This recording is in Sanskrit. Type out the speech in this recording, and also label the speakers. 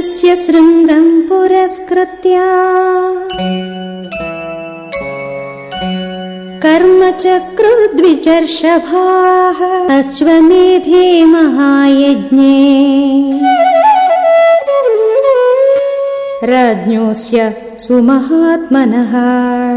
Speaker 1: स्य शृङ्गम् पुरस्कृत्य। कर्मचक्रुर्द्विचर्षभाः। अश्वमेधे महायज्ञे। राज्ञोऽस्य सुमहात्मनः।